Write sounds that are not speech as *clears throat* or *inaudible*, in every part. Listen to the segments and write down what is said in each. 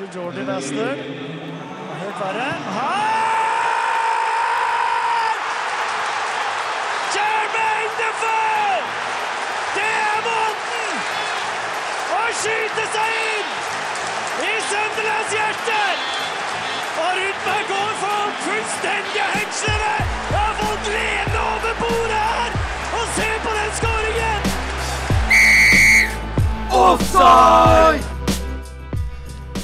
til Jordi Wester. Helt verre. Her! Jermaine Defoe! Det er måten å skyte seg inn i Sunderlands hjerte! Og Rudberg går for fullstendige hengslene! Jeg har fått lene over bordet her! Og se på den skåringen! Offside!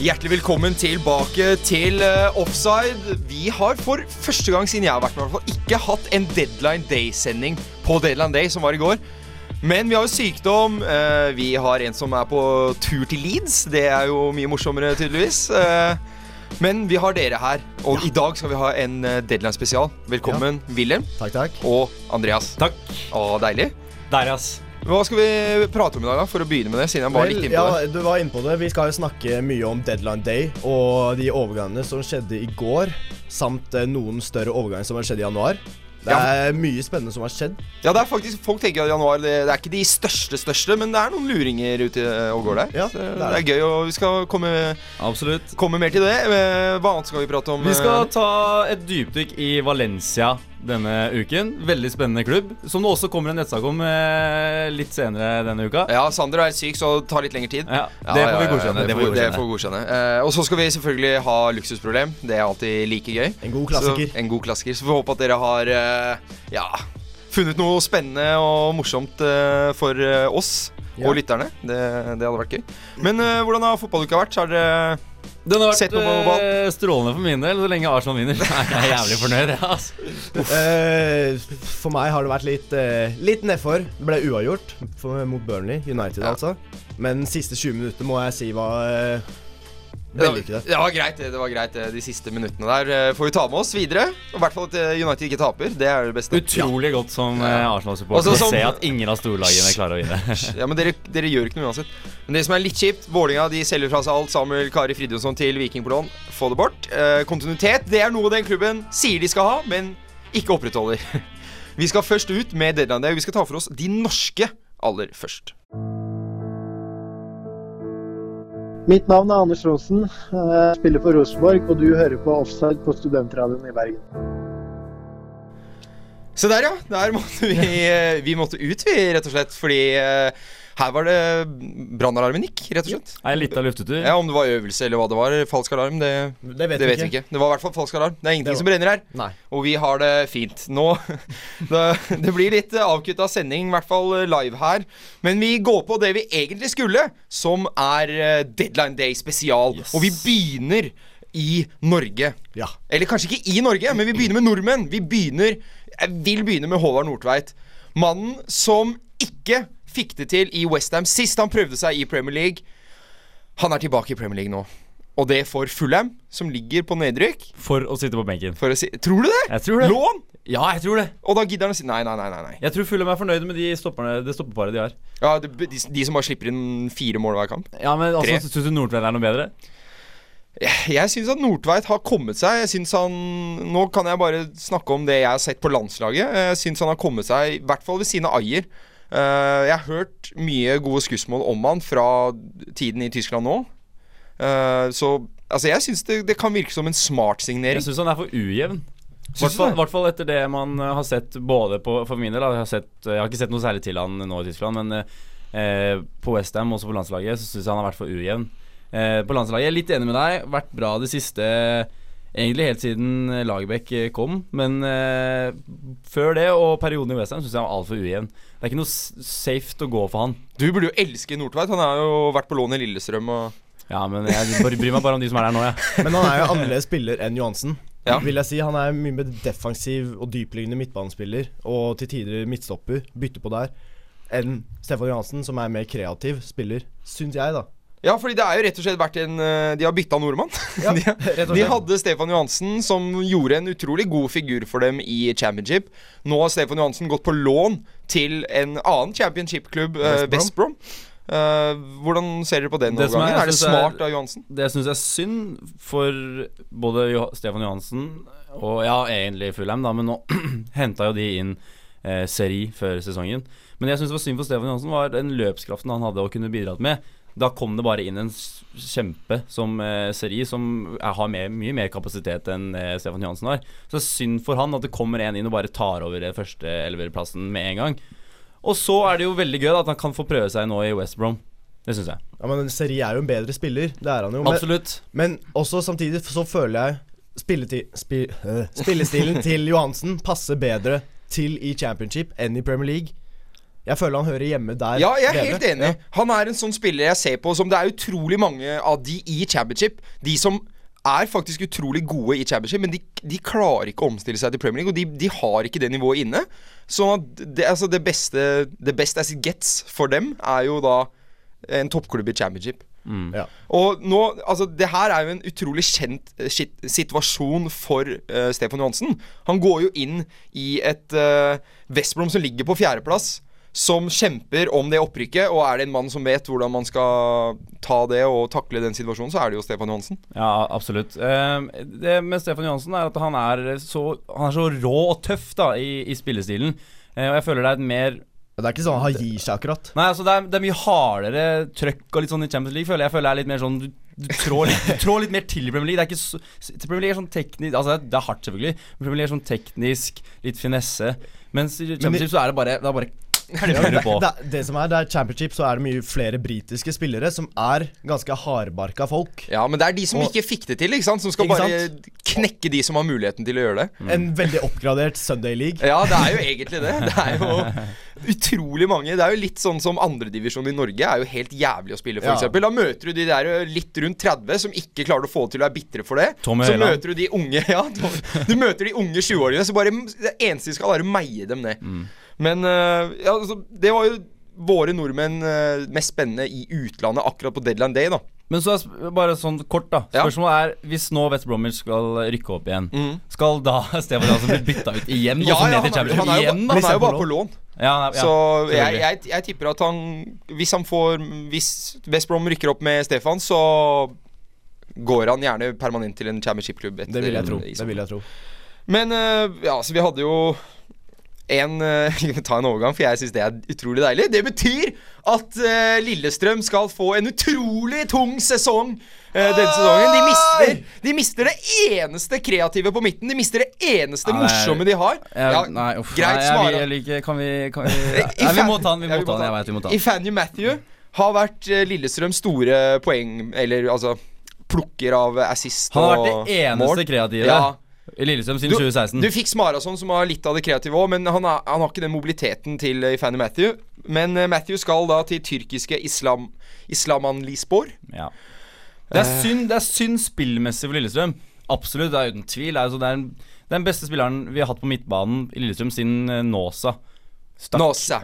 Hjertelig velkommen tilbake til eh, Offside. Vi har for første gang siden jeg har vært med, hvert fall, ikke hatt en Deadline Day-sending på Deadline Day, som var i går. Men vi har jo sykdom. eh, vi har en som er på tur til Leeds. Det er jo mye morsommere, tydeligvis. Eh, men vi har dere her, og i dag skal vi ha en Deadline-spesial. Velkommen, Wilhelm Takk, takk. og Andreas. Takk. Og deilig. Deilig, ass. Hva skal vi prate om i dag, da, for å begynne med det? Siden jeg var litt inn inne på det. du var inne på det. Vi skal jo snakke mye om Deadline Day og de overgangene som skjedde i går, samt eh, noen større overganger som har skjedd i januar. Det Ja. er mye spennende som har skjedd. Ja, det er faktisk, Folk tenker at januar det, det er ikke de største, største, men det er noen luringer ute og går der. Ja, det er det er gøy, og vi skal komme, Absolutt. komme mer til det. Eh, Hva annet skal vi prate om? Vi skal eh? ta et dypdykk i Valencia denne uken. Veldig spennende klubb. Som det også kommer en nettsak om eh, litt senere denne uka. Ja, Sander er syk, så det tar litt lengre tid. Ja, Ja, det ja, får vi godkjenne. ja, Det får vi det godkjenne. får vi godkjenne. Eh, og så skal vi selvfølgelig ha luksusproblem. Det er alltid like gøy. En god klassiker. Så, en god klassiker. Så vi håper at dere har eh, ja, funnet noe spennende og morsomt eh, for eh, oss Ja. og lytterne. Det, det hadde vært gøy. Men eh, hvordan har fotballuka vært? Har dere Den har vært eh, strålende for min del så lenge Arsenal vinner. *laughs* Jeg er jævlig fornøyd. Ja, altså. uh, for meg har det vært litt, uh, litt nedfor. Det ble uavgjort for, mot Burnley. United, Ja. altså. Men de siste 20 minutter må jeg si var uh, Det var, vellykkede. det var greit, det. var greit De siste minuttene der eh, får vi ta med oss videre. I hvert fall at eh, United ikke taper. Det er det beste. Utrolig godt som eh, Arsenal-supporter å se at ingen av storlagene klarer å vinne. Ja, men dere, dere gjør ikke noe uansett. Men det som er litt kjipt, Vålinga de selger fra seg alt. Samuel Kari Fridjonsson til Viking på lån. Få det bort. Eh, kontinuitet det er noe den klubben sier de skal ha, men ikke opprettholder. *laughs* Vi skal først ut med Deadline Day. Vi skal ta for oss de norske aller først. Mitt navn er Anders Raasen. Jeg spiller for Rosenborg, og du hører på Offside på Studentradioen i Bergen. Se der, ja. Der måtte vi, eh, vi måtte ut, vi, rett og slett. Fordi eh, her var det brannalarmen gikk, rett og slett. Ei lita luftetur. Ja, Om det var øvelse eller hva det var, falsk alarm, det, Det vet det vi vet vi ikke. ikke. Det var i hvert fall falsk alarm. Det er ingenting det som brenner her. Nei. Og vi har det fint. Nå *laughs* Det, det blir litt avkutta sending, i hvert fall live her. Men vi går på det vi egentlig skulle, som er eh, Deadline Day spesial. Yes. Og vi begynner i Norge. Ja. Eller kanskje ikke i Norge, men vi begynner med nordmenn. Vi begynner Jeg vil begynne med Håvard Nordtveit. Mannen som ikke fikk det til i Westham sist han prøvde seg i Premier League. Han er tilbake i Premier League nå. Og det for Fulham, som ligger på nedrykk. For å sitte på benken. Si Tror du det? Jeg tror det. Lån? Ja, jeg tror det. Og da gidder han å si nei, nei, nei. nei. Jeg tror Fulham er fornøyd med de stopperne, det stoppeparet de har. Ja, de, de, de som bare slipper inn fire mål hver kamp. Ja, men altså, Syns du Nordtveit er noe bedre? Jeg, syns at Nordtveit har kommet seg. Jeg synes han Nå kan jeg bare snakke om det jeg har sett på landslaget. Jeg syns han har kommet seg, i hvert fall ved siden av Ayer. Eh, jeg har hørt mye gode skussmål om han fra tiden i Tyskland nå. Eh, så altså, jeg syns det, det kan virke som en smart signering. Jeg syns han er for ujevn. I hvert fall- etter det man eh, har sett både på For min del, jeg har, sett, jeg har ikke sett noe særlig til han nå i Tyskland, men eh, på Westham, også på landslaget, så syns jeg han har vært for ujevn. Eh, på landslaget, jeg litt enig med deg, vært bra det siste Egentlig helt siden Lagerbäck eh, kom, men eh, før det og perioden i Westham syns jeg han var altfor ujevn. Det er ikke noe safe å gå for han. Du burde jo elske Nordtveit. Han har jo vært på lån i Lillestrøm og Ja, men jeg bare bryr meg bare om de som er der nå, jeg. *laughs* Men han er jo annerledes spiller enn Johansen. Ja. Vil jeg si Han er mye mer defensiv og dypliggende midtbanespiller, og til tider midtstopper, bytter på der, enn Stefan Johansen, som er mer kreativ spiller, syns jeg, da. Ja, fordi det er jo rett og slett vært en eh, De har bytta nordmann. *laughs* Ja, de, de hadde Stefan Johansen, som gjorde en utrolig god figur for dem i championship. Nå har Stefan Johansen gått på lån til en annen championship-klubb, uh, West Brom. Eh, hvordan ser dere på den Det overgangen? er- Er, det smart av Johansen? Det syns jeg er synd for både Jo- Stefan Johansen og ja, egentlig Fulheim, da, men nå *clears throat* henta jo de inn eh, Seri før sesongen. Men det jeg syns var synd for Stefan Johansen, var den løpskraften han hadde og kunne bidratt med. Da kom det bare inn en kjempe som eh, Seri, som er, har mer, mye mer kapasitet enn eh, Stefan Johansen har. Så synd for han at det kommer en inn og bare tar over den første elverplassen med en gang. Og så er det jo veldig gøy da, at han kan få prøve seg nå i West Brom. Det syns jeg. Ja, men Seri er jo en bedre spiller. Det er han jo. Men, Absolutt. men også samtidig så føler jeg spilleti, spi, øh, spillestilen til Johansen passer bedre til i championship enn i Premier League. Jeg føler han hører hjemme der. Ja, jeg er bedre. helt enig. Han er en sånn spiller jeg ser på som det er utrolig mange av de i championship. De som er faktisk utrolig gode i championship, men de, de klarer ikke å omstille seg til Premier League. Og de, de har ikke det nivået inne. Så det, altså det beste The best as it gets for dem er jo da en toppklubb i championship. Ja. Og nå, altså Det her er jo en utrolig kjent eh, shit, situasjon for uh, Stefan Johansen. Han går jo inn i et uh, Westbrom som ligger på fjerdeplass, som kjemper om det opprykket. Og er det en mann som vet hvordan man skal ta det og takle den situasjonen, så er det jo Stefan Johansen. Ja, absolutt. Eh, det med Stefan Johansen er at han er så, han er så rå og tøff da i, i spillestilen. Eh, og jeg føler det er et mer Det er ikke sånn han gir seg akkurat. Nei, altså det er, det er mye hardere trøkk og litt sånn i Champions League. Føler jeg. jeg føler det er litt mer sånn Du, du, trår, litt, du trår litt mer til i Premier League. Det er ikke så, Premier League er sånn teknisk Altså det er, det er hardt, selvfølgelig. Men Premier League er sånn teknisk, litt finesse. Mens i Championship så er det bare Det er bare *laughs* Det, det, det som er, det er championship, så er det mye flere britiske spillere som er ganske hardbarka folk. Ja, men det er de som Og- ikke fikk det til, ikke sant? som skal bare bare knekke de som har muligheten til å gjøre det. En veldig oppgradert Sunday League. Ja, det er jo egentlig det. Det er jo utrolig mange. Det er jo litt sånn som andredivisjon i Norge er jo helt jævlig å spille, for Ja. eksempel Da møter du de der litt rundt 30 som ikke klarer å få det til og er bitre for det. Tommy så Høyland. møter du de unge *laughs* Ja, du møter de unge 20-åringene, så bare det eneste de skal, er å meie dem ned. Mm. Men øh, ja, altså, det var jo våre nordmenn øh, mest spennende i utlandet akkurat på deadline day, da. Men så er bare sånn kort, da. Ja. Spørsmålet er hvis nå West Bromwich skal rykke opp igjen, Mm. skal da *laughs* Stefan Johansen bli bytta ut igjen? Ja, ja, han, er, han, er jo, han er jo bare på lån. Ja, ja, Så jeg, jeg, jeg tipper at han Hvis han får Hvis West Brom rykker opp med Stefan, så går han gjerne permanent til en championship-klubb. Det vil jeg tro. Det vil jeg tro. Men eh, ja, så vi hadde jo en eh, *laughs* Ta en overgang, for jeg syns det er utrolig deilig. Det betyr at uh, Lillestrøm skal få en utrolig tung sesong uh, denne sesongen. De mister, de mister det eneste kreative på midten. De mister det eneste nei, morsomme de har. Jeg, Ja, nei, uff. greit svara. Kan vi, kan vi *laughs* ja. Nei, vi må ta den. Vi Ja, må ta den. Jeg vet vi må ta den. Ifanyu Matthew har vært uh, Lillestrøms store poeng Eller altså plukker av assist og mål. Han har vært det eneste mål. kreative Ja. I Lillestrøm siden 2016. du fikk Smarason, som har litt av det kreative òg, men han, er, han har ikke den mobiliteten til uh, Fanny Matthew. Men uh, Matthew skal da til tyrkiske Islam Islamanlispor. Ja. Det Eh. er synd Det er synd spillmessig for Lillestrøm. Absolutt, det er uten tvil. Altså, det er den, den beste spilleren vi har hatt på midtbanen i Lillestrøm siden uh, Nåsa. Nåsa.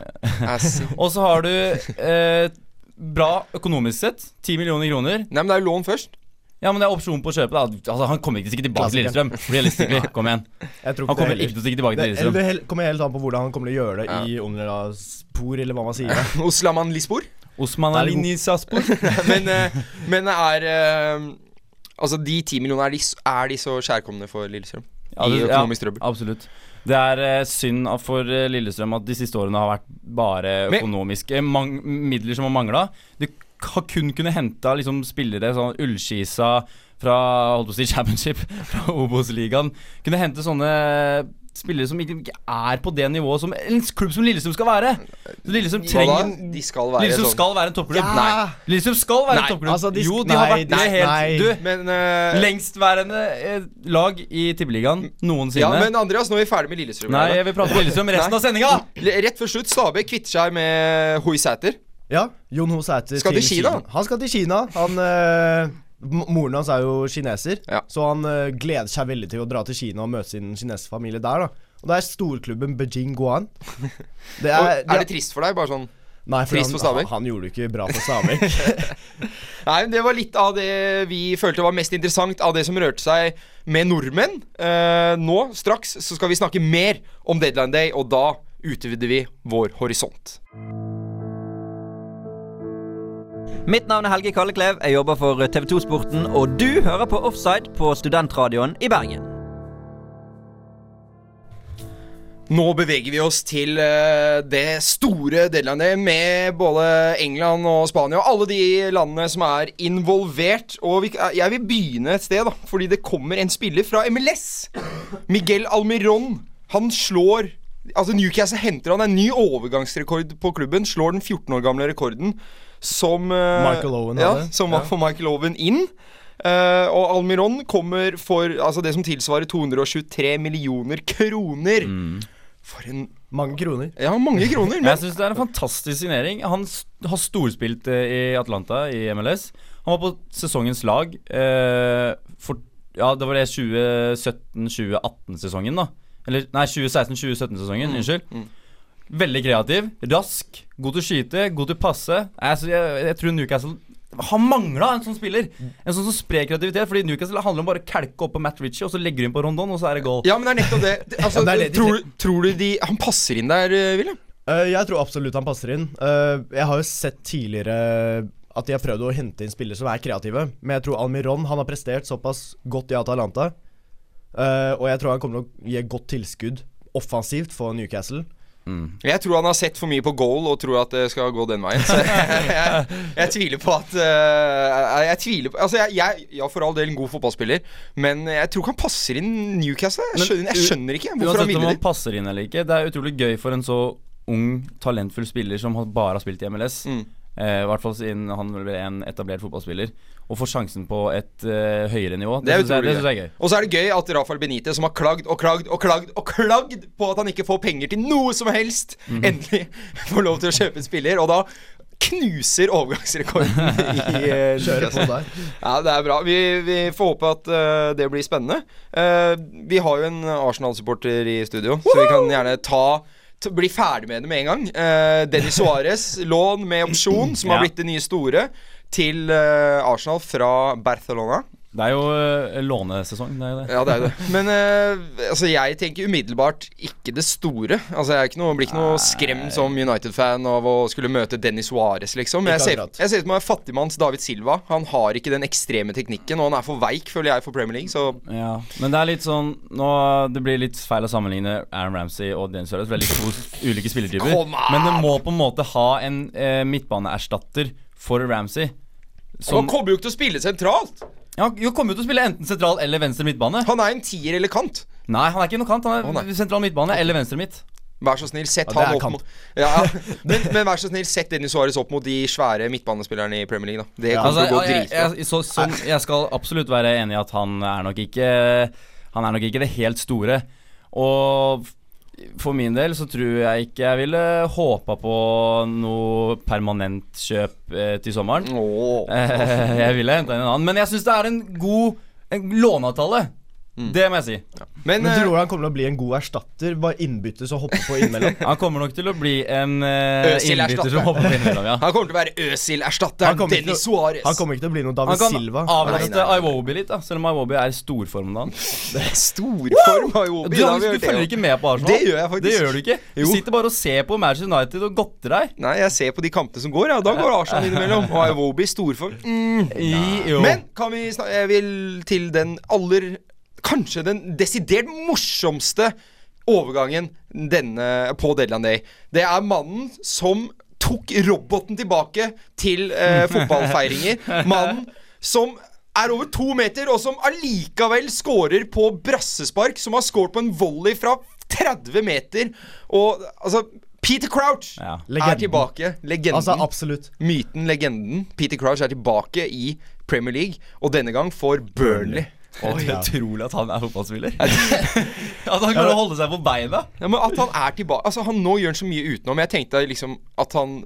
Og så har du eh, bra økonomisk sett. 10 millioner kroner. Nei, men det er jo lån først. Ja, men det er opsjon på å kjøpe. Da. Altså, han kommer ikke til å stikke tilbake til. Lillestrøm. Realistically, *laughs* kom igjen. Jeg tror Han kommer ikke til å stikke tilbake til Lillestrøm. det kommer helt an på hvordan han kommer til å gjøre det i Umrala-spor, eller hva man sier. Oslamanlispor. *laughs* Osman Der er det Alini Saspor. *laughs* men, eh, men er eh, Altså, de ti millionene, er de, er de så kjærkomne for Lillestrøm? Ja, I det- økonomisk trøbbel. Absolutt. Det er uh, synd for Lillestrøm at de siste årene har vært bare Men- økonomiske mang midler som har mangla. Du har kun kunnet hente liksom, spillere sånn Ullskisa fra holdt på å si championship, *laughs* fra Obos-ligaen. Kunne hente sånne spillere som ikke, ikke er på det nivået som en klubb som Lillestrøm skal være. Så Lillestrøm trenger De skal være Lillestrøm sånn. skal være en toppklubb. Ja! Nei. Lillestrøm skal være Nei, en toppklubb. altså, de- jo, de har vært det helt nei. Du, Men uh, lengstværende eh, lag i Tippeligaen noensinne. Ja, men Andreas, nå er vi ferdig med Lillestrøm. Nei, her, jeg vil prate om Lillestrøm resten av sendinga! Rett før slutt, Stabæk kvitter seg med Hoi Sæter. Ja, Jon Ho Sæter Skal til Kina? Han skal til Kina. Han øh, Moren hans er jo kineser, Ja. så han øh, gleder seg veldig til å dra til Kina og møte sin kinesiske familie der. da Og det er storklubben Beijing Guan. *laughs* Det Og er, Er det trist for deg? Bare sånn Nei, for han. Han, han gjorde det ikke bra for Stabæk. *laughs* *laughs* Nei, men Det var litt av det vi følte var mest interessant av det som rørte seg med nordmenn. Eh, nå, straks, så skal vi snakke mer om Deadline Day, og da utvider vi vår horisont. Mitt navn er Helge Kalleklev. Jeg jobber for TV 2 Sporten, og du hører på Offside på Studentradioen i Bergen. Nå beveger vi oss til eh, det store deadlinet med både England og Spania og alle de landene som er involvert. Og eh, jeg vil begynne et sted, da, fordi det kommer en spiller fra MLS. Miguel Almiron. Han slår Altså Newcastle henter han en ny overgangsrekord på klubben. Slår den 14 år gamle rekorden som eh, Michael Owen ja, hadde. Som var Ja. for Michael Owen inn. Uh, og Almiron kommer for altså det som tilsvarer 223 millioner kroner. For en Mange kroner. Ja, mange kroner. *laughs* Men jeg syns det er en fantastisk signering. Han har storspilt eh, i Atlanta i MLS. Han var på sesongens lag uh, for Ja, det var det 2017-2018-sesongen, da. Eller nei, 2016-2017-sesongen. Unnskyld. Veldig kreativ, rask, god til å skyte, god til å passe. Jeg, jeg, jeg tror Newcastle har mangla en sånn spiller. En sånn som sprer kreativitet. Fordi Newcastle handler om bare å kalke opp på Matt Ritchie, og så legger du inn på Rondon, og så er det goal. Ja, men det er nettopp det. *laughs* Altså, Ja, det er det de tror, tror du de Han passer inn der, eh, William? Uh, jeg tror absolutt han passer inn. Uh, jeg har jo sett tidligere at de har prøvd å hente inn spillere som er kreative. Men jeg tror Almiron han har prestert såpass godt i Atalanta. Uh, og jeg tror han kommer til å gi et godt tilskudd offensivt for Newcastle. Jeg tror han har sett for mye på goal og tror at det skal gå den veien. Så jeg, *laughs* jeg, jeg tviler på at uh, Jeg tviler på Altså, jeg, jeg Ja, for all del en god fotballspiller, men jeg tror ikke han passer inn Newcastle. Jeg skjønner, jeg skjønner ikke hvorfor han ville han passer inn eller ikke, det er utrolig gøy for en så ung, talentfull spiller som bare har spilt i MLS. Mm. Eh, I hvert fall siden han er en etablert fotballspiller. Og får sjansen på et eh, høyere nivå, Det det, er syns jeg, det jeg er gøy. Og så er det gøy at Rafael Benitez, som har klagd og klagd og klagd og klagd på at han ikke får penger til noe som helst, Mhm. endelig får lov til å kjøpe en spiller, og da knuser overgangsrekorden i *laughs* eh, Kjører på der. Ja, det er bra. Vi, vi får håpe at uh, det blir spennende. Uh, vi har jo en Arsenal-supporter i studio, så vi kan gjerne ta bli ferdig med det med en gang. Uh, Dennis Suárez, *laughs* lån med opsjon, som har blitt det nye store, til eh, Arsenal fra Barcelona. Det er jo eh, lånesesong, det er jo det. Ja, det er det. Men uh, altså, jeg tenker umiddelbart ikke det store. Altså, Jeg er ikke noe, blir ikke noe skremt som United-fan av å skulle møte Dennis Suárez, liksom. Jeg ser, jeg ser ut som en fattigmanns David Silva. Han har ikke den ekstreme teknikken, og han er for veik, føler jeg, for Premier League. Så Ja, men det er litt sånn nå, Det blir litt feil å sammenligne Aaron Ramsey og Dennis Suárez. Veldig to ulike spillertyper. Men det må på en måte ha en eh, midtbaneerstatter for Ramsey. han kommer jo ikke til å spille sentralt! Ja, han kommer jo til å spille enten sentral eller venstre midtbane. Han er en tier eller kant. Nei, han er ikke noe kant. Han er oh, sentral midtbane eller venstre midt. Vær så snill, sett Ja, han opp kant. mot ja, men, men vær så snill, sett Dennis Suárez opp mot de svære midtbanespillerne i Premier League, da. Det kommer Altså, til å gå jeg, dritbra. jeg, så, sånn, jeg skal absolutt være enig i at han er nok ikke Han er nok ikke det helt store. Og for min del så tror jeg ikke jeg ville håpa på noe permanent kjøp eh, til sommeren. Eh, *laughs* jeg ville henta inn en annen. Men jeg syns det er en god en låneavtale. Det må jeg si. Men, Men eh, tror du han kommer til å bli en god erstatter? Bare innbytte som hopper på innimellom? *laughs* Han kommer nok til å bli en uh, Øsil innbytter som hopper på innimellom, ja. han kommer til å være Øsil-erstatteren Dennis Suárez. Han kommer ikke til å bli noen David han Silva. Nei, avlaste nei, nei. Iwobi litt, da selv om Iwobi er i storform. Storform Iwobi. Du, du følger ikke med på Arsenal? Det gjør jeg faktisk. Det gjør du ikke. Du Jo. sitter bare og ser på Manchester United og godter deg. Nei, jeg ser på de kampene som går, ja. Da går Arsenal innimellom. Og Iwobi storform. Mm. I. Men kan vi snakke Jeg vil til den aller Kanskje den desidert morsomste overgangen denne på Deadland Day. Det er mannen som tok roboten tilbake til eh, fotballfeiringer. *laughs* Mannen som er over to meter, og som allikevel scorer på brassespark. Som har scoret på en volley fra 30 meter. Og altså Peter Crouch Ja. er tilbake. Legenden. Altså, absolutt. Myten, legenden. Peter Crouch er tilbake i Premier League, og denne gang for Burnley. Det er utrolig at han er fotballspiller. *laughs* *laughs* at han klarer å holde seg på beina. Ja, men at han er tilbake Altså han Nå gjør han så mye utenom. Jeg tenkte liksom at han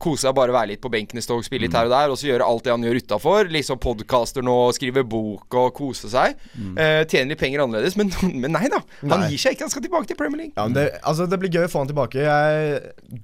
koser seg bare å være litt på benken i Stoke, spille litt her og der, og så gjøre alt det han gjør utafor. Liksom podcaster nå, skrive bok og kose seg. Eh, tjene litt penger annerledes. Men, *laughs* men nei da. Han Nei. gir seg ikke. Han skal tilbake til Premier League. Ja, men det, altså, det blir gøy å få han tilbake. Jeg,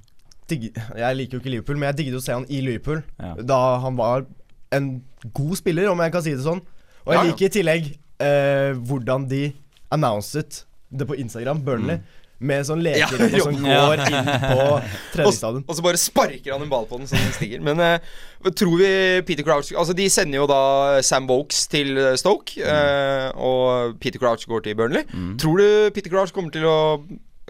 jeg liker jo ikke Liverpool, men jeg digget å se han i Liverpool. Ja. Da han var en god spiller, om jeg kan si det sånn. Og jeg liker i tillegg eh, hvordan de announcet det på Instagram, Burnley. Med sånn lekerobot som ja. går inn på *laughs* Og, tredjestadion. og så bare sparker han en ball på den så den stiger. Men eh, tror vi Peter Crouch Altså De sender jo da Sam Vokes til eh, Stoke, eh, og Peter Crouch går til Burnley. Tror du Peter Crouch kommer til å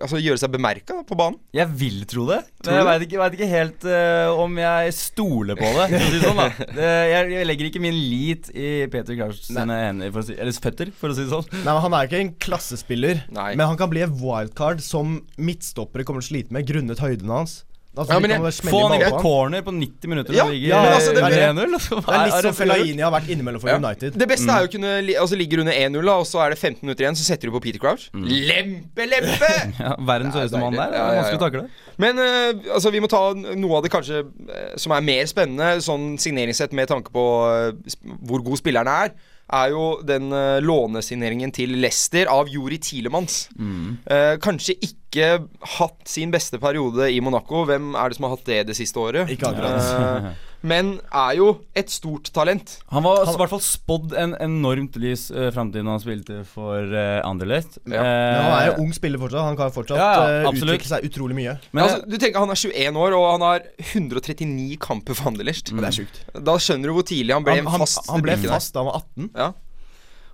altså, gjøre seg bemerka på banen? Jeg vil tro det. Tror Men jeg veit ikke, vet ikke helt uh, om jeg stoler på det. Si sånn da *laughs* det, jeg, jeg legger ikke min lit i Peter sine hender, si, eller føtter, for å si det sånn. Nei, men Han er ikke en klassespiller, Nei. men han kan bli en wildcard som midtstoppere kommer til å slite med grunnet høyden hans. Altså, Ja, men jeg- Få han inn et på corner på 90 minutter Ja, ligger ja, men altså, det er det- 1-0. Det er litt som Fellaini har vært innimellom for Ja. United. Det beste er jo å kunne altså, ligger under 1-0, og så er det 15 minutter igjen, så setter du på Peter Crouch. Lempe, lempe! *laughs* Ja, verdens er høyeste mann der. Ja, er ja, vanskelig å ja. takle. Men uh, altså, vi må ta noe av det kanskje eh, som er mer spennende, sånn signeringssett med tanke på uh, hvor god spillerne er, er jo den uh, lånesigneringen til Leicester av Juri Tilemans. Uh, kanskje ikke hatt sin beste periode i Monaco. Hvem er det som har hatt det det siste året? Ikke akkurat. Eh, *laughs* men er jo et stort talent. Han var i hvert fall spådd en enormt lys uh, framtid når han spilte for uh, Anderlecht. Ja. Men han er jo ung spiller fortsatt. Han kan fortsatt Ja, ja, utvikle seg utrolig mye. Men altså, du tenker Han er 21 år, og han har 139 kamper for Anderlecht. Det er sjukt. Da skjønner du hvor tidlig han ble Han, fast han ble fast da han var 18. Ja.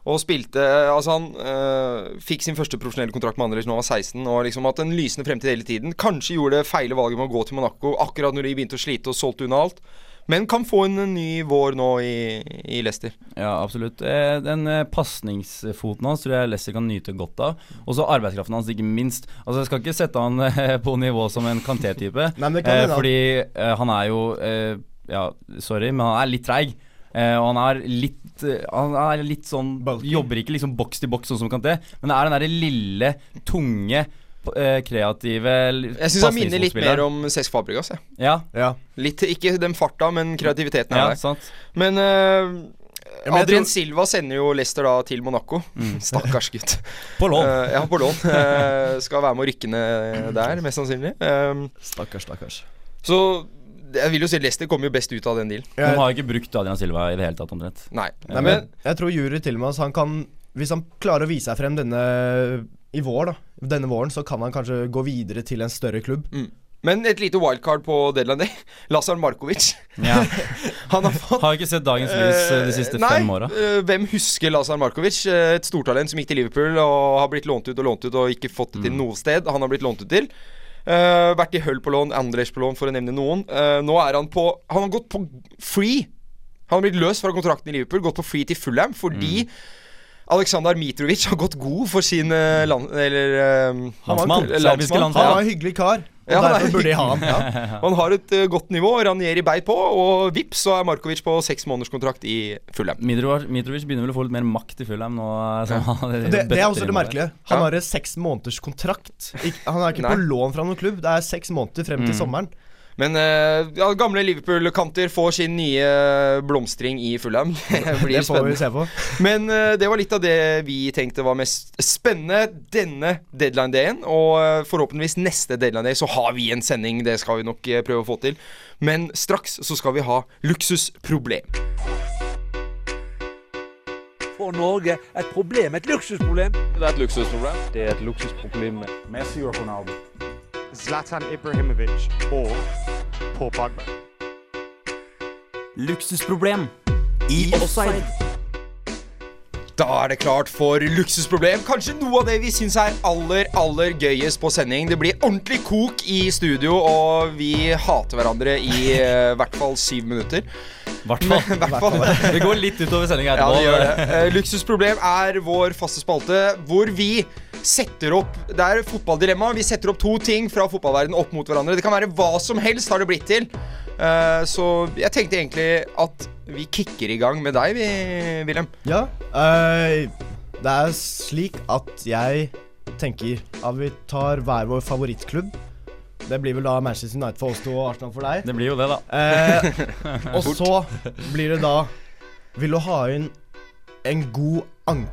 Og spilte Altså, han øh, fikk sin første profesjonelle kontrakt med Anderlecht når han var 16, og liksom hatt en lysende fremtid hele tiden. Kanskje gjorde det feile valget med å gå til Monaco akkurat når de begynte å slite og solgte unna alt. Men kan få en ny vår nå i, i Leicester. Ja, absolutt. Eh, Den eh, pasningsfoten hans tror jeg Leicester kan nyte godt av. Og så arbeidskraften hans, ikke minst. Altså Jeg skal ikke sette han eh, på nivå som en Kanté-type. *laughs* Fordi han er jo Ja, sorry, men han er litt treig. Eh, og han er litt Han er litt sånn Bulky. Jobber ikke liksom boks til boks sånn som Kanté, men det er den derre lille, tunge, kreative Jeg syns han minner litt mer om Cesc Fabregas. jeg. Ja, Ja. Litt, ikke den farta, men kreativiteten er ja der. sant. Men øh, men Adrian tror- Silva sender jo Leicester da til Monaco. *laughs* Stakkars gutt. På lån. Uh, ja, på lån. Uh, skal være med å rykke ned der, mest sannsynlig. Um, Stakkars, stakkars. så jeg vil jo si Leicester kommer jo best ut av den dealen. De Jeg, har ikke brukt Adrian Silva i det hele tatt, omtrent. Nei. nei, men jeg tror Juri Tilmans han kan Hvis han klarer å vise seg frem denne i vår, da denne våren, så kan han kanskje gå videre til en større klubb. Men et lite wildcard på deadline day. *laughs* Lazar Markovic. Ja. *laughs* Han har fått Har ikke sett dagens lys eh, de siste nei, fem åra. eh, hvem husker Lazar Markovic? Eh, Et stortalent som gikk til Liverpool og har blitt lånt ut og lånt ut og ikke fått det til Mm. noe sted. Han har blitt lånt ut til. Uh, vært i Hull på lån, Anderlecht på lån, for å nevne noen. Uh, nå er han på Han har gått på free. Han har blitt løst fra kontrakten i Liverpool, gått på free til Fulham fordi Mm. Aleksander Mitrovic har gått god for sin eh, land... Eller um, Landsmann. landsmann. Han var en hyggelig kar, og Ja, er derfor burde de ha han. Ja. *laughs* Han har et uh, godt nivå. Ranieri beit på, og vips så er Markovic på seks måneders kontrakt i Fulham. Mitrovic, Mitrovic begynner vel å få litt mer makt i Fulham nå. Som han Det, det er også det merkelige. Han Ja. har en seks måneders kontrakt. Ik han er ikke Nei. på lån fra noen klubb. Det er seks måneder frem til Mm. sommeren. Men eh, ja, gamle Liverpool-kanter får sin nye blomstring i Fulham. *laughs* Det blir Det får vi spennende. se på. Men eh, det var litt av det vi tenkte var mest spennende denne deadline-dagen. Og eh, forhåpentligvis neste deadline-day så har vi en sending. Det skal vi nok prøve å få til. Men straks så skal vi ha luksusproblem. får Norge et problem, et luksusproblem. Det er et luksusproblem. Det er et luksusproblem Messi og Ronaldo. Zlatan Ibrahimovic og Paul Pogba. Luksusproblem i offside. Da er det klart for luksusproblem. Kanskje noe av det vi syns er aller, aller gøyest på sending. Det blir ordentlig kok i studio, og vi hater hverandre i uh, *laughs* hvert fall syv minutter. Hvert fall. I *laughs* hvert fall. Det går litt utover sendinga Ja, etterpå. det gjør det. Eh, Luksusproblem er vår faste spalte hvor vi setter opp Det er fotballdilemma. Vi setter opp to ting fra fotballverdenen opp mot hverandre. Det kan være hva som helst, har det blitt til. Uh, så jeg tenkte egentlig at vi kicker i gang med deg, vi, Wilhelm. Ja. Uh, det er slik at jeg tenker at vi tar hver vår favorittklubb. Det blir vel da Manchester United for oss to og Arsenal for deg. Det blir jo det, da. Eh, og så blir det da Vil du ha inn en god an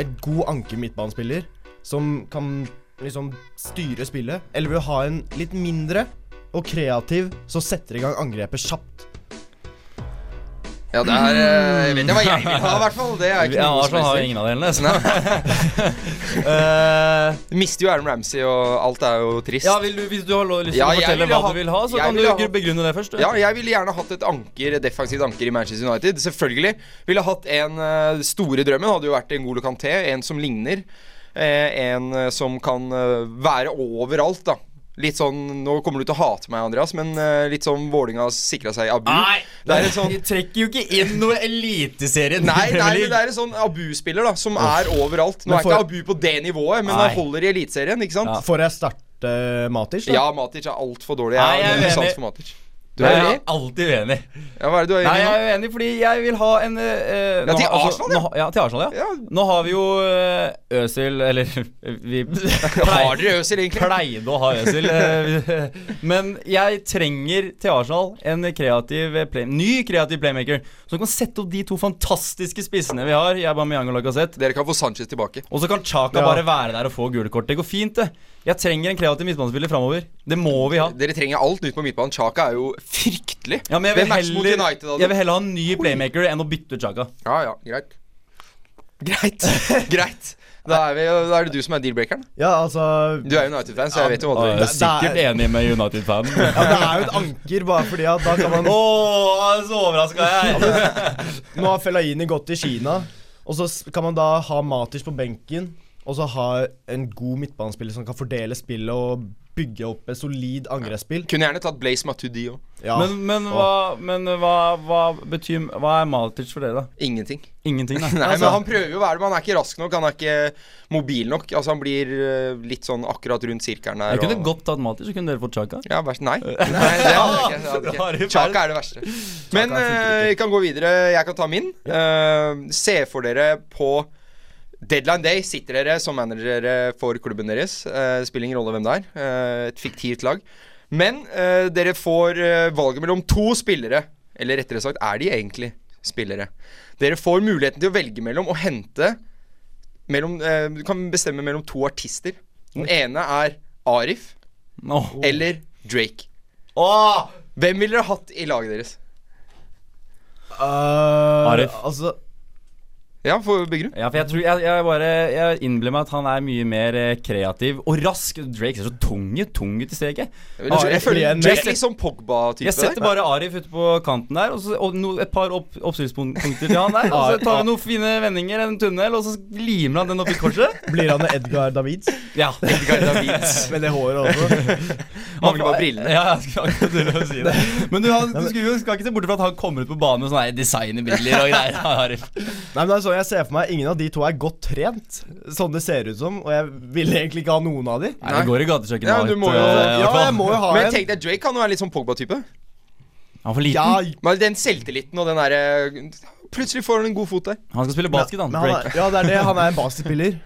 et god anker midtbanespiller som kan liksom styre spillet? Eller vil du ha en litt mindre og kreativ som setter i gang angrepet kjapt? Ja, det er eh, Jeg vet ikke hva jeg vil ha, i hvert fall. Det er ikke Ja, noe Arsenal har jo ingen av delene. så- uh, Vi *laughs* *laughs* mister jo Aaron Ramsey, og alt er jo trist. ja, vil du, Hvis du har lyst til Ja, å fortelle hva ha- du vil ha, så kan du ha- begrunne det først. du. Ja, jeg ville gjerne hatt et anker, defensivt anker i Manchester United. Selvfølgelig. Ville hatt en uh, store drømmen hadde jo vært en Golo Kanté, en som ligner. Eh, en eh, som kan eh, være overalt, da. Litt sånn Nå kommer du til å hate meg, Andreas, men uh, litt sånn Vålinga sikra seg Abu. det er en sånn trekker jo ikke inn noe eliteserie. Nei, nei, men det er en sånn Abu-spiller da som er overalt. Nå er ikke Abu på det nivået, men Nei. han holder i Eliteserien, ikke sant? Ja. Får jeg starte Matic? da? Ja, Matic er altfor dårlig. Nei, Jeg har null sans for Matic. Du Jeg er er alltid uenig. Ja, hva er det du er Nei, enig i jeg er uenig fordi jeg vil ha en uh, Ja, til Arsenal, ja. nå, ja. Til Arsenal, ja. Ja. Nå har vi jo uh, Øsil Eller *laughs* vi *laughs* Har dere Øsil, egentlig? pleide å ha Øsil. eh, *laughs* Men jeg trenger til Arsenal en kreativ play, ny kreativ playmaker som kan sette opp de to fantastiske spissene vi har. Jeg Aubameyang og Lacazette. Dere kan få Sanchez tilbake. Og så kan Chaka Ja. bare være der og få gule kort. Det går fint, det. Jeg trenger en kreativ midtbanespiller framover. Det må vi ha. Dere trenger alt nytt på midtbanen. Chaka er jo fryktelig. Ja, men jeg vil, heller, United, jeg vil heller ha en ny playmaker enn å bytte ut Chaka. Ja, ja, greit. Greit. *laughs* greit. Da er, vi, da er det du som er deal-breakeren. Ja, altså Du er United-fan, så jeg vet jo hva du er sikkert enig med United-fan. ja, Det er jo et anker, bare fordi at da kan man oh, så overraska jeg. Nå har Fellaini gått til Kina, og så kan man da ha Matic på benken. Og så ha en god midtbanespiller som kan fordele spillet og bygge opp et solid angrepsspill. Kunne gjerne tatt Blaze Matuidi òg. Ja. Men, men, hva, men hva, hva betyr Hva er Maltic for dere, da? Ingenting. Ingenting, da. Nei, *laughs* Altså- men Han prøver jo å være det, men han er ikke rask nok. Han er ikke mobil nok. Altså Han blir eh, litt sånn akkurat rundt sirkelen der. Jeg kunne og- godt tatt Maltic, så kunne dere fått Chaka. Ja, verst Nei. *laughs* Nei, det hadde jeg ikke. Ikke. Chaka er det verste. Men vi eh, vi kan gå videre. Jeg kan ta min. Eh, se for dere på Deadline Day sitter dere som managere for klubben deres. Eh, spiller ingen rolle hvem det er. Eh, et fiktivt lag. Men eh, dere får eh, valget mellom to spillere. Eller rettere sagt, er de egentlig spillere? Dere får muligheten til å velge mellom å hente mellom, eh, Du kan bestemme mellom to artister. Den ene er Arif Åh. eller Drake. Oh. Hvem ville dere hatt i laget deres? Uh, Arif. Altså Ja, for Byggerud? Ja, for jeg tror Jeg, jeg bare Jeg innbiller meg at han er mye mer eh, kreativ og rask. Drake ser så tung ut. Tung ut i steget. Jeg, føler en- Drake litt sånn Pogba-type. Jeg setter der. bare Arif ute på kanten der, og, så, og no, et par opp, oppstillingspunkter til han der. Og så tar vi *laughs* noen fine vendinger, en tunnel, og så limer han den opp i korset. *laughs* blir han Edgar Davids Ja. *laughs* Edgar Davids. med det håret også. Mangler bare brillene. Ja, jeg skal å si det. Men du, han, du skal, skal ikke se bort fra at han kommer ut på banen med sånne designerbriller og greier. Arif. Nei, men det er sånn jeg ser for meg Ingen av de to er godt trent, sånn det ser ut som. Og jeg vil egentlig ikke ha noen av de. Nei, det går i gatekjøkkenet. Ja, du må jo- eh, Ja, jeg må jo ha Men en. tenk deg, Drake kan jo være litt sånn Pogba-type. Han er for liten. Ja, Men den selvtilliten og den derre Plutselig får han en god fot der. Han skal spille basket, han. men han Drake. ja, det er det. Han er en basketspiller.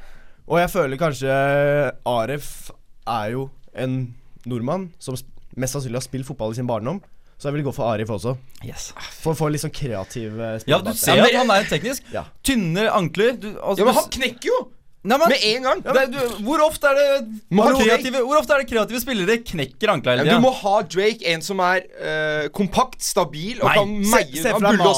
Og jeg føler kanskje Aref er jo en nordmann som mest sannsynlig har spilt fotball i sin barndom. Så jeg vil gå for Arif også. Yes. For å få litt sånn kreativ eh, Ja, du ser at han er teknisk. Ja. Tynne ankler. Du, altså, Ja, men han knekker jo! Nei, men, Med en gang. det, du, hvor ofte er det kreative, hvor ofte er det kreative spillere knekker ankla hele men du må ha Drake, en som er uh, kompakt, stabil og Nei, kan Se, meie se se fra Ma.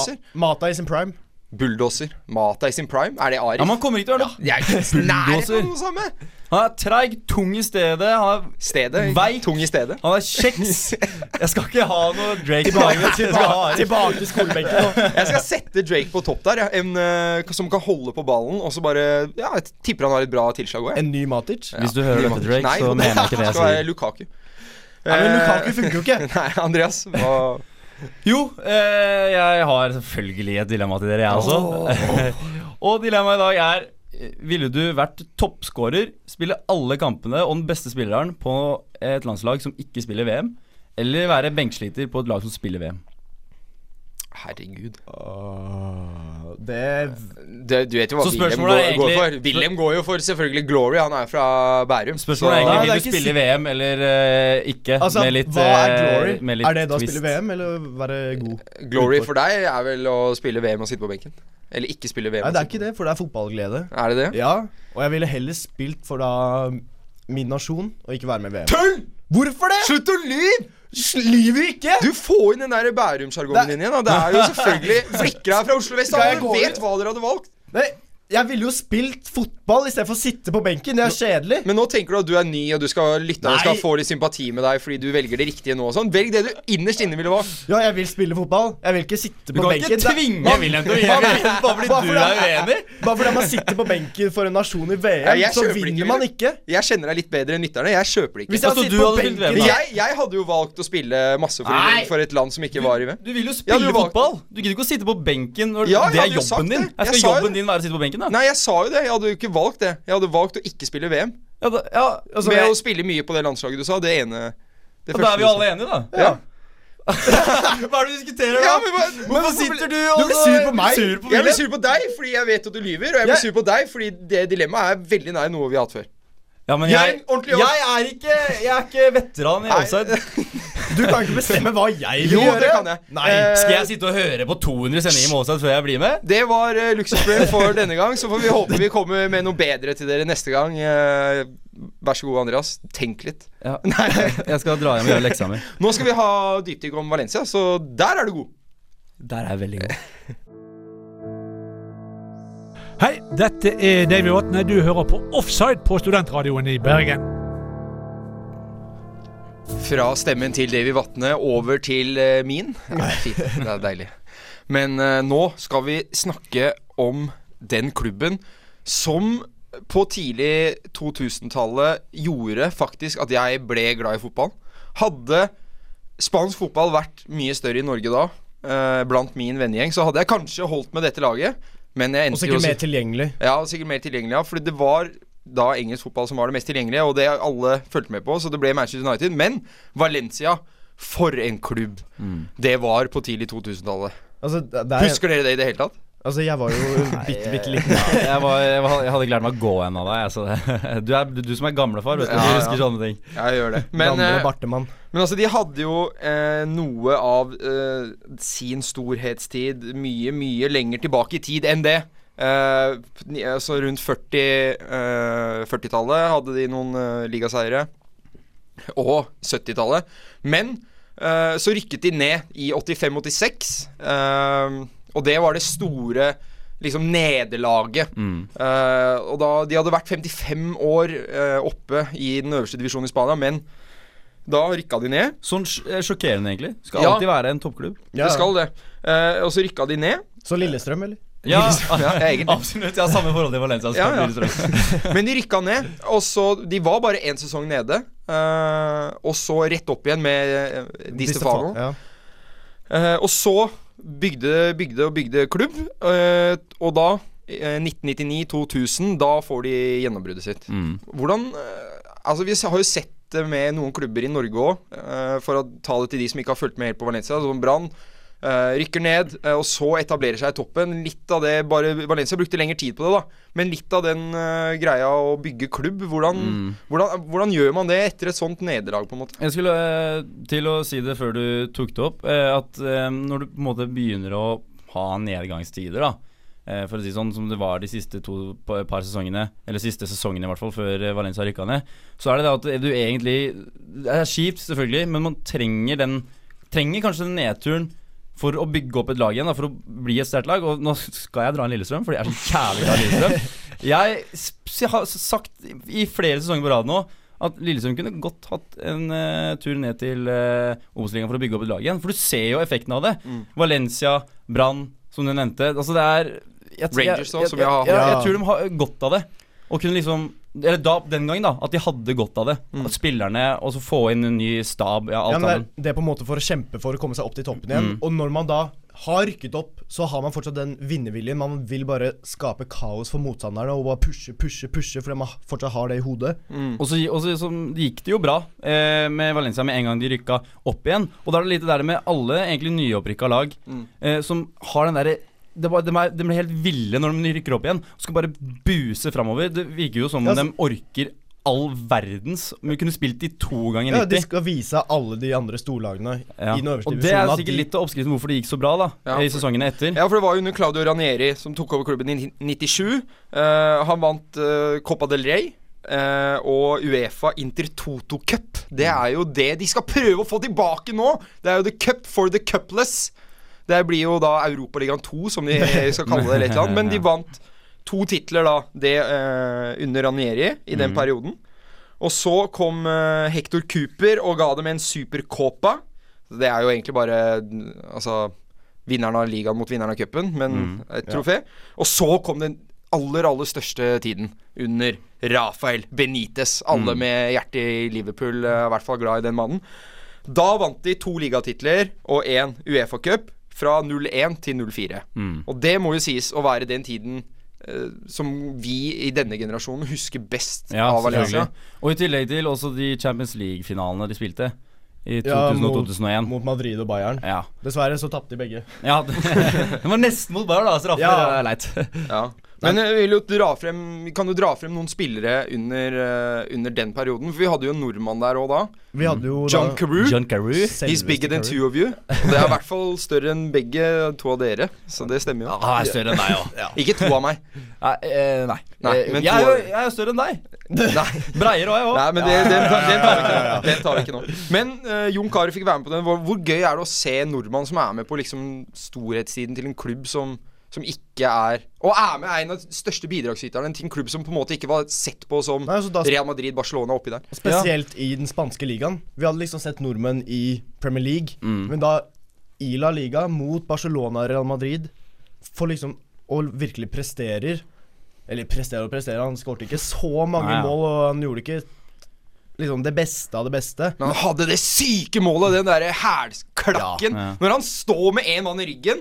Mata i sin prime. Bulldoser. Mata i sin prime. Er det Arif? Ja, Man kommer ikke til å er ikke nær Bulldoser. noe samme. Han er treig, tung i stedet. Han er, Stedet. Veik. Tung i stedet. han er kjeks. *laughs* Jeg skal ikke ha noe Drake på Arif. Tilbake til skolebenken. *laughs* Jeg skal sette Drake på topp der. En eh, som kan holde på ballen, og så bare Ja, jeg tipper han har et bra tilslag òg. En ny Matic. Hvis du hører dette, Drake, så mener jeg *laughs* ikke det jeg sier. Lukaku. Ja, men Eh, Lukaku funker jo ikke. Nei, Andreas. Hva Jo, eh, jeg har selvfølgelig et dilemma til dere, jeg også. *laughs* og dilemmaet i dag er Ville du vært toppskårer, spille alle kampene og den beste spilleren på et landslag som ikke spiller VM, eller være benksliter på et lag som spiller VM? Herregud. Uh, det Det, du vet jo hva Så William går, er går for. William går jo for selvfølgelig Glory. Han er fra Bærum. Spørsmålet er Nei, egentlig vil du spille i VM eller uh, ikke. Altså, med litt, hva er eh, glory? med litt Er det da å spille VM, eller være god? Glory for deg er vel å spille VM og sitte på benken. Eller ikke spille VM. Nei, det er ikke det, for det er fotballglede. Er det det? Ja, og jeg ville heller spilt for da min nasjon, og ikke være med i VM. Tull! Hvorfor det?! Slutt å lyve! Lyver ikke! Du får inn den der Bærum-sjargongen din igjen. Da. Det er jo *laughs* selvfølgelig Flikker deg fra Oslo vest. Alle vet hva dere hadde valgt. Nei, Jeg ville jo spilt fotball istedenfor å sitte på benken. Det er kjedelig. Men nå tenker du at du er ny, og du skal lytterne Nei. skal få litt sympati med deg fordi du velger det riktige nå og sånn. Velg det du innerst inne ville valgt. Ja, jeg vil spille fotball. Jeg vil ikke sitte Du på kan ikke tvinge William til å gjøre Bare- bare fordi bare du er uenig. Bare fordi man sitter på benken for en nasjon i VM, Ja, så vinner ikke, man ikke. Jeg kjenner deg litt bedre enn lytterne. Jeg kjøper det ikke. Hvis jeg Altså, hadde du på benken VM, jeg, jeg hadde jo valgt å spille masse for, for et land som ikke var i VM. Du vil jo Ja, spille du fotball. Du gidder ikke å sitte på benken når Ja, det er jobben din. Jeg skal jobben din være å sitte på benken, da? Nei, jeg sa jo det. Jeg hadde jo ikke valgt det. Jeg hadde valgt å ikke spille VM. Ja, da, ja, altså, Med jeg, å spille mye på det landslaget du sa. Det ene det da er vi alle enige, da. Ja. *laughs* Hva er det du diskuterer, da? Ja, men men, Hvorfor sitter du og Du blir sur på meg. Sur på Jeg blir sur på deg fordi jeg vet at du lyver, og jeg blir Jeg- sur på deg fordi det dilemmaet er veldig nær noe vi har hatt før. Ja, men Jeg jeg, jeg er ikke Jeg er ikke veteran i offside. *laughs* Du kan ikke bestemme hva jeg vil Jo, gjøre. det kan jeg. Nei. Eh, Skal jeg sitte og høre på 200 sendinger med offside før jeg blir med? Det var uh, luksusproblem for denne gang. Så får vi håpe vi kommer med noe bedre til dere neste gang. Uh, vær så god, Andreas. Tenk litt. Ja. *laughs* Jeg skal dra hjem og gjøre leksa mi. *laughs* Nå skal vi ha dypdykk om Valencia, så der er du god. Der er jeg veldig god. Hei, dette er David Vatne. Du hører på Offside på Studentradioen i Bergen. Fra stemmen til Davy Vatne over til eh, min. Nei, fint. Det er deilig. Men eh, nå skal vi snakke om den klubben som på tidlig 2000-tallet gjorde faktisk at jeg ble glad i fotball. Hadde spansk fotball vært mye større i Norge da, eh, blant min vennegjeng, så hadde jeg kanskje holdt med dette laget. Men jeg endte og sikkert også, mer tilgjengelig. ja, sikkert mer tilgjengelig, ja. Fordi det var da engelsk fotball som var det mest tilgjengelige, og det alle fulgte med på, så det ble Manchester United. Men Valencia, for en klubb! Det var på tidlig 2000-tallet. Altså, er, Husker dere det i det hele tatt? altså, jeg var jo *laughs* bitte, bitte liten. *laughs* Jeg, var, jeg, var, jeg hadde ikke lært meg å gå ennå da. jeg, Så du, er, du, du som er gamlefar, vet du. Ja, du ja. husker sånne ting. Jeg gjør det. Men, Gamle eh, men altså, de hadde jo eh, noe av eh, sin storhetstid mye, mye lenger tilbake i tid enn det. Eh, altså rundt 40, eh, 40-tallet hadde de noen eh, ligaseiere. Og 70-tallet. Men eh, så rykket de ned i 85-86. eh, og det var det store liksom nederlaget. Mm. Eh, og da De hadde vært 55 år eh, oppe i den øverste divisjonen i Spania, men da rykka de ned. Sånn eh, sjokkerende, egentlig. Skal Ja. alltid være en toppklubb. Ja. Det skal det. Eh, og så rykka de ned. Så Lillestrøm, eller? Ja, Ja, *laughs* absolutt. Jeg har samme forhold til Valencia. som Ja, ja. *laughs* Men de rykka ned, og så De var bare én sesong nede. Uh, og så rett opp igjen med uh, Di Stefano. Ja. Eh, og så bygde, bygde og bygde klubb. Uh, og da, eh, 1999-2000, da får de gjennombruddet sitt. Mm. Hvordan Altså, vi har jo sett det med noen klubber i Norge òg, for å ta det til de som ikke har fulgt med helt på Valencia. Som Brann. Eh, rykker ned, eh, og så etablerer seg i toppen. Litt av det bare Valencia brukte lengre tid på det, da. Men litt av den eh, greia å bygge klubb, hvordan, Mm. hvordan, hvordan gjør man det etter et sånt nederlag, på en måte? Jeg skulle til å si det før du tok det opp, at når du på en måte begynner å ha nedgangstider, da for å si sånn som det var de siste to par sesongene, eller siste sesongene i hvert fall, før Valencia rykka ned, så er det det at du egentlig Det er kjipt, selvfølgelig, men man trenger den Trenger kanskje den nedturen for å bygge opp et lag igjen, da, for å bli et sterkt lag. Og nå skal jeg dra inn Lillestrøm, fordi jeg er så jævlig glad i Lillestrøm. *laughs* Jeg, har sagt i flere sesonger på rad nå at Lillestrøm kunne godt hatt en uh, tur ned til uh, Obos-ligaen for å bygge opp et lag igjen. For du ser jo effekten av det. Mm. Valencia, Brann, som du nevnte. Altså det er jeg, Rangers da, som jeg, jeg har- jeg, jeg, tror de har godt av det. Og kunne liksom Eller da, den gangen, da. At de hadde godt av det. Mm. At spillerne Og så få inn en ny stab. Ja, alt Ja, men det, er, det er på en måte for å kjempe for å komme seg opp til toppen igjen. Mm. Og når man da har rykket opp, så har man fortsatt den vinnerviljen. Man vil bare skape kaos for motstanderne og bare pushe, pushe, pushe fordi man fortsatt har det i hodet. Mm. Og så, og så så gikk det jo bra eh, med Valencia med en gang de rykka opp igjen. Og da er det litt det der med alle egentlig nyopprykka lag Mm. eh, som har den derre det bare, de, er, de blir helt ville når de rykker opp igjen. Og skal bare buse framover. Det virker jo som om Ja, så- de orker all verdens Vi kunne spilt de to ganger 90. Ja, De skal vise alle de andre storlagene Ja. i den øverste Og det er sikkert litt av oppskriften hvorfor det gikk så bra da Ja. i sesongene etter. Ja, for det var jo under Claudio Ranieri som tok over klubben i 97. Uh, han vant uh, Copa del Rey. Uh, og Uefa Inter Toto Cup. Det er jo det de skal prøve å få tilbake nå! Det er jo the cup for the cupless. Det blir jo da Europaligaen 2, som de skal kalle det. Eller annet. *laughs* Men de vant to titler, da. Det uh, under Ranieri i den mm. perioden. Og så kom uh, Hector Cooper og ga dem en supercopa. Det er jo egentlig bare Altså vinneren av ligaen mot vinneren av cupen, men mm, et trofé. Og så kom den aller, aller største tiden under Rafael Benitez. Alle Mm. med hjertet i Liverpool er i hvert fall glad i den mannen. Da vant de to ligatitler og én Uefa-cup fra 01 til 04. Mm. Og det må jo sies å være den tiden Uh, som vi i denne generasjonen husker best Ja, av Valencia. Og i tillegg til også de Champions League-finalene de spilte i 2000 Ja, og mot- 2001. Mot Madrid og Bayern. Ja. Dessverre så tapte de begge. ja det, *laughs* det var nesten mot Bayern, da. Straffer. Ja. Er leit. Ja. Men jeg vil jo dra frem, vi kan jo dra frem noen spillere under, eh, under den perioden. For vi hadde jo en nordmann der òg da. Vi hadde jo John da Carew. John Carew. He's bigger than two of you. Og det er i hvert fall større enn begge to av dere. Så det stemmer jo. Han er større enn deg òg. Ikke to av meg. Nei, eh, nei. Nei, Eh, jeg, er jo, jeg er jo større enn deg. Nei. Breiere òg, jeg òg. Men det, den, den, tar ikke. Den tar vi ikke nå. Men uh, Jon Carew fikk være med på den. Hvor, hvor gøy er det å se en nordmann som er med på liksom storhetstiden til en klubb som, som ikke er Og er med er en av de største bidragsyterne til en klubb som på en måte ikke var sett på som Nei, altså da- Real Madrid, Barcelona oppi der. Spesielt i den spanske ligaen. Vi hadde liksom sett nordmenn i Premier League, Mm. men da i La Liga mot Barcelona og Real Madrid får liksom Og virkelig presterer Eller presterer og presterer, han skårte ikke så mange Nei, ja. mål, og han gjorde ikke liksom det beste av det beste. Men han hadde det syke målet, den derre hælklakken. Ja, ja. Når han står med én mann i ryggen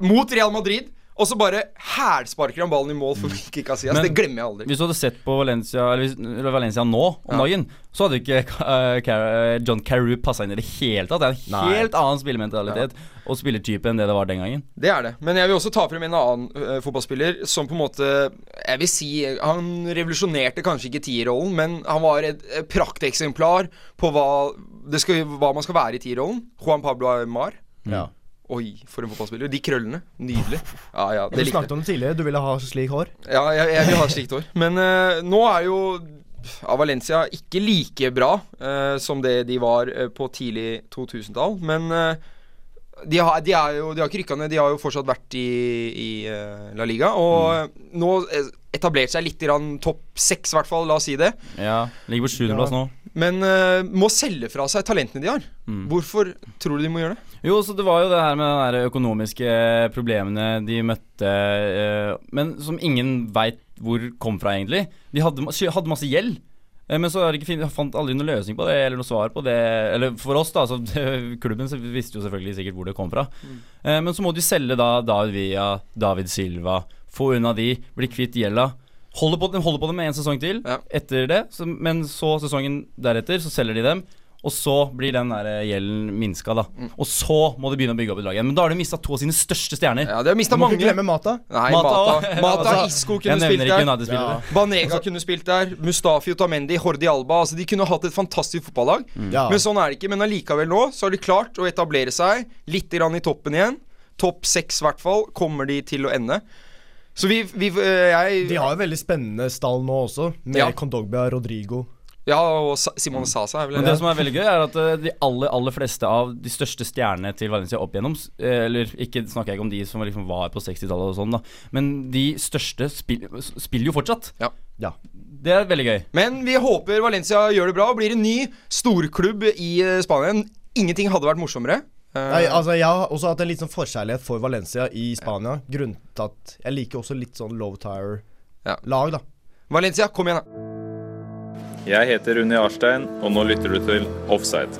mot Real Madrid, og så bare hælsparker han ballen i mål for Kiki Casillas. Men- Det glemmer jeg aldri. Hvis du hadde sett på Valencia, eller, hvis- eller Valencia nå om Ja. dagen, så hadde ikke uh, Car- John Carew passa inn i det hele tatt. Det er en Nei. helt annen spillementalitet og spillertype enn det det var den gangen. Det er det. Men jeg vil også ta frem en annen uh, fotballspiller som på en måte Jeg vil si Han revolusjonerte kanskje ikke tierrollen, men han var et, et prakteksemplar på hva, det skal, hva man skal være i tierrollen. Juan Pablo Aymar. Ja. Oi, for en fotballspiller. De krøllene. Nydelig. Ja, ja, Du snakket om det tidligere, du ville ha slik hår. Ja, jeg, jeg vil ha slikt hår. Men uh, nå er jo ja, Valencia ikke like bra uh, som det de var uh, på tidlig 2000-tall. Men de, har, de, er jo, de har ikke rykka ned. De har jo fortsatt vært i, i La Liga. Og mm. nå etablert seg litt grann topp seks, i hvert fall. La oss si det. Ja, Ligger på sjuendeplass nå. Men må selge fra seg talentene de har. Mm. Hvorfor tror du de må gjøre det? Jo, så det var jo det her med de økonomiske problemene de møtte, eh, men som ingen veit hvor kom fra, egentlig. De hadde, hadde masse gjeld. eh, Men så fin- fant aldri noen løsning på det, eller noe svar på det. Eller for oss, da. Så *laughs* klubben visste jo selvfølgelig sikkert hvor det kom fra. Mm. Men så må de selge da David Villa, David Silva. Få unna de, bli kvitt gjelda. Holder på, de holder på dem med en sesong til Ja. etter det, så, men så sesongen deretter så selger de dem. Og så blir den der eh, gjelden minska, da. Og så må de begynne å bygge opp et lag igjen. Men da har de mista to av sine største stjerner. Ja, De har mista Du må mange. ikke glemme Mata. Nei, Mata Mata. Mata, *laughs* Altså, Isco kunne spilt der. United-spillere. Banega *laughs* kunne spilt der. Mustafi Otamendi, Hordi Alba. Altså De kunne hatt et fantastisk fotballag. Ja. Men sånn er det ikke. Men allikevel nå så har de klart å etablere seg litt grann i toppen igjen. Topp seks, i hvert fall, kommer de til å ende. Så vi, vi øh, Jeg De har jo veldig spennende stall nå også, med Ja. Kondogbia, Rodrigo. Ja, og Simone Sasa er vel Men det som er veldig gøy, er at eh, de aller aller fleste av de største stjernene til Valencia opp igjennom eh, Eller ikke snakker jeg ikke om de som liksom var på 60-tallet og sånn, da. Men de største spill, spiller jo fortsatt. Ja. Ja. Det er veldig gøy. Men vi håper Valencia gjør det bra og blir en ny storklubb i eh, Spania. Ingenting hadde vært morsommere. Nei, altså Jeg har også hatt en litt sånn forkjærlighet for Valencia i Spania. Grunnet at jeg liker også litt sånn low tire-lag, da. Valencia, kom igjen, da. Jeg heter Unni Arstein, og nå lytter du til Offside.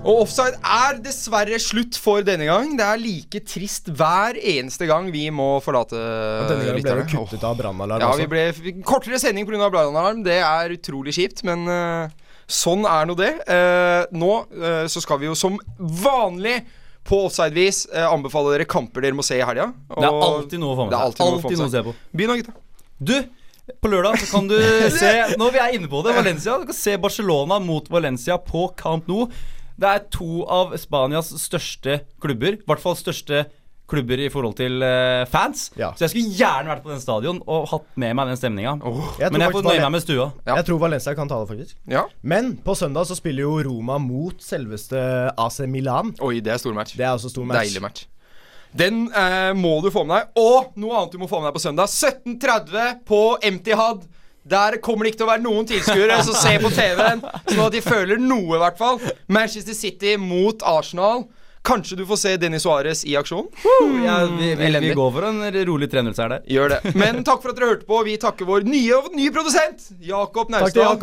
Og offside er dessverre slutt for denne gang. Det er like trist hver eneste gang vi må forlate Og denne gangen ble det kuttet av brannalarm Ja, vi ble kortere sending pga. brannalarm. Det er utrolig kjipt, men uh, sånn er nå det. Uh, nå uh, så skal vi jo som vanlig på offside-vis anbefale dere kamper dere må se i helga. Det er alltid noe å få med Det seg. alltid Alltid noe å se på. Begynn da, gutta. Du, på lørdag så kan du *laughs* se Når vi er inne på det, Valencia. Du kan se Barcelona mot Valencia på Camp Nou. Det er to av Spanias største klubber. I hvert fall største klubber i forhold til eh, fans. Ja. Så jeg skulle gjerne vært på den stadion og hatt med meg den stemninga. Oh. Men jeg får nøye meg med stua. Ja. Jeg tror Valencia kan ta det, faktisk. Ja. Men på søndag så spiller jo Roma mot selveste AC Milan. Oi, det er stor match. Det er også stor match. Deilig match. Den eh, må du få med deg. Og noe annet du må få med deg på søndag. 17.30 på Empty-Had. Der kommer det ikke til å være noen tilskuere som ser på TV-en, sånn at de føler noe, i hvert fall. Manchester City mot Arsenal. Kanskje du får se Dennis Suárez i aksjon? Ja, vi, vi, vi går for en rolig 3-0-seier der. Gjør det. Men takk for at dere hørte på. Vi takker vår nye, nye produsent, Jakob Naustdal.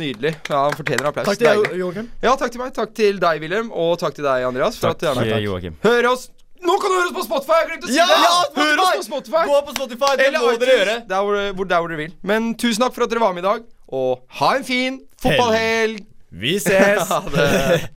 Nydelig. Ja, Han fortjener applaus. Takk til deg, Joakim. Ja, takk til meg. Takk til deg, Wilhelm. Og takk til deg, Andreas. For Takk, at du er med. Hør oss Nå kan du høre oss på Spotify! Jeg glemte å si Ja, det! ja, Hør oss på Spotify! Gå på Spotify, det Eller må dere gjøre. Der hvor, hvor, der hvor dere vil. Men tusen takk for at dere var med i dag. Og ha en fin fotballhelg! Vi ses! *laughs* Ha det.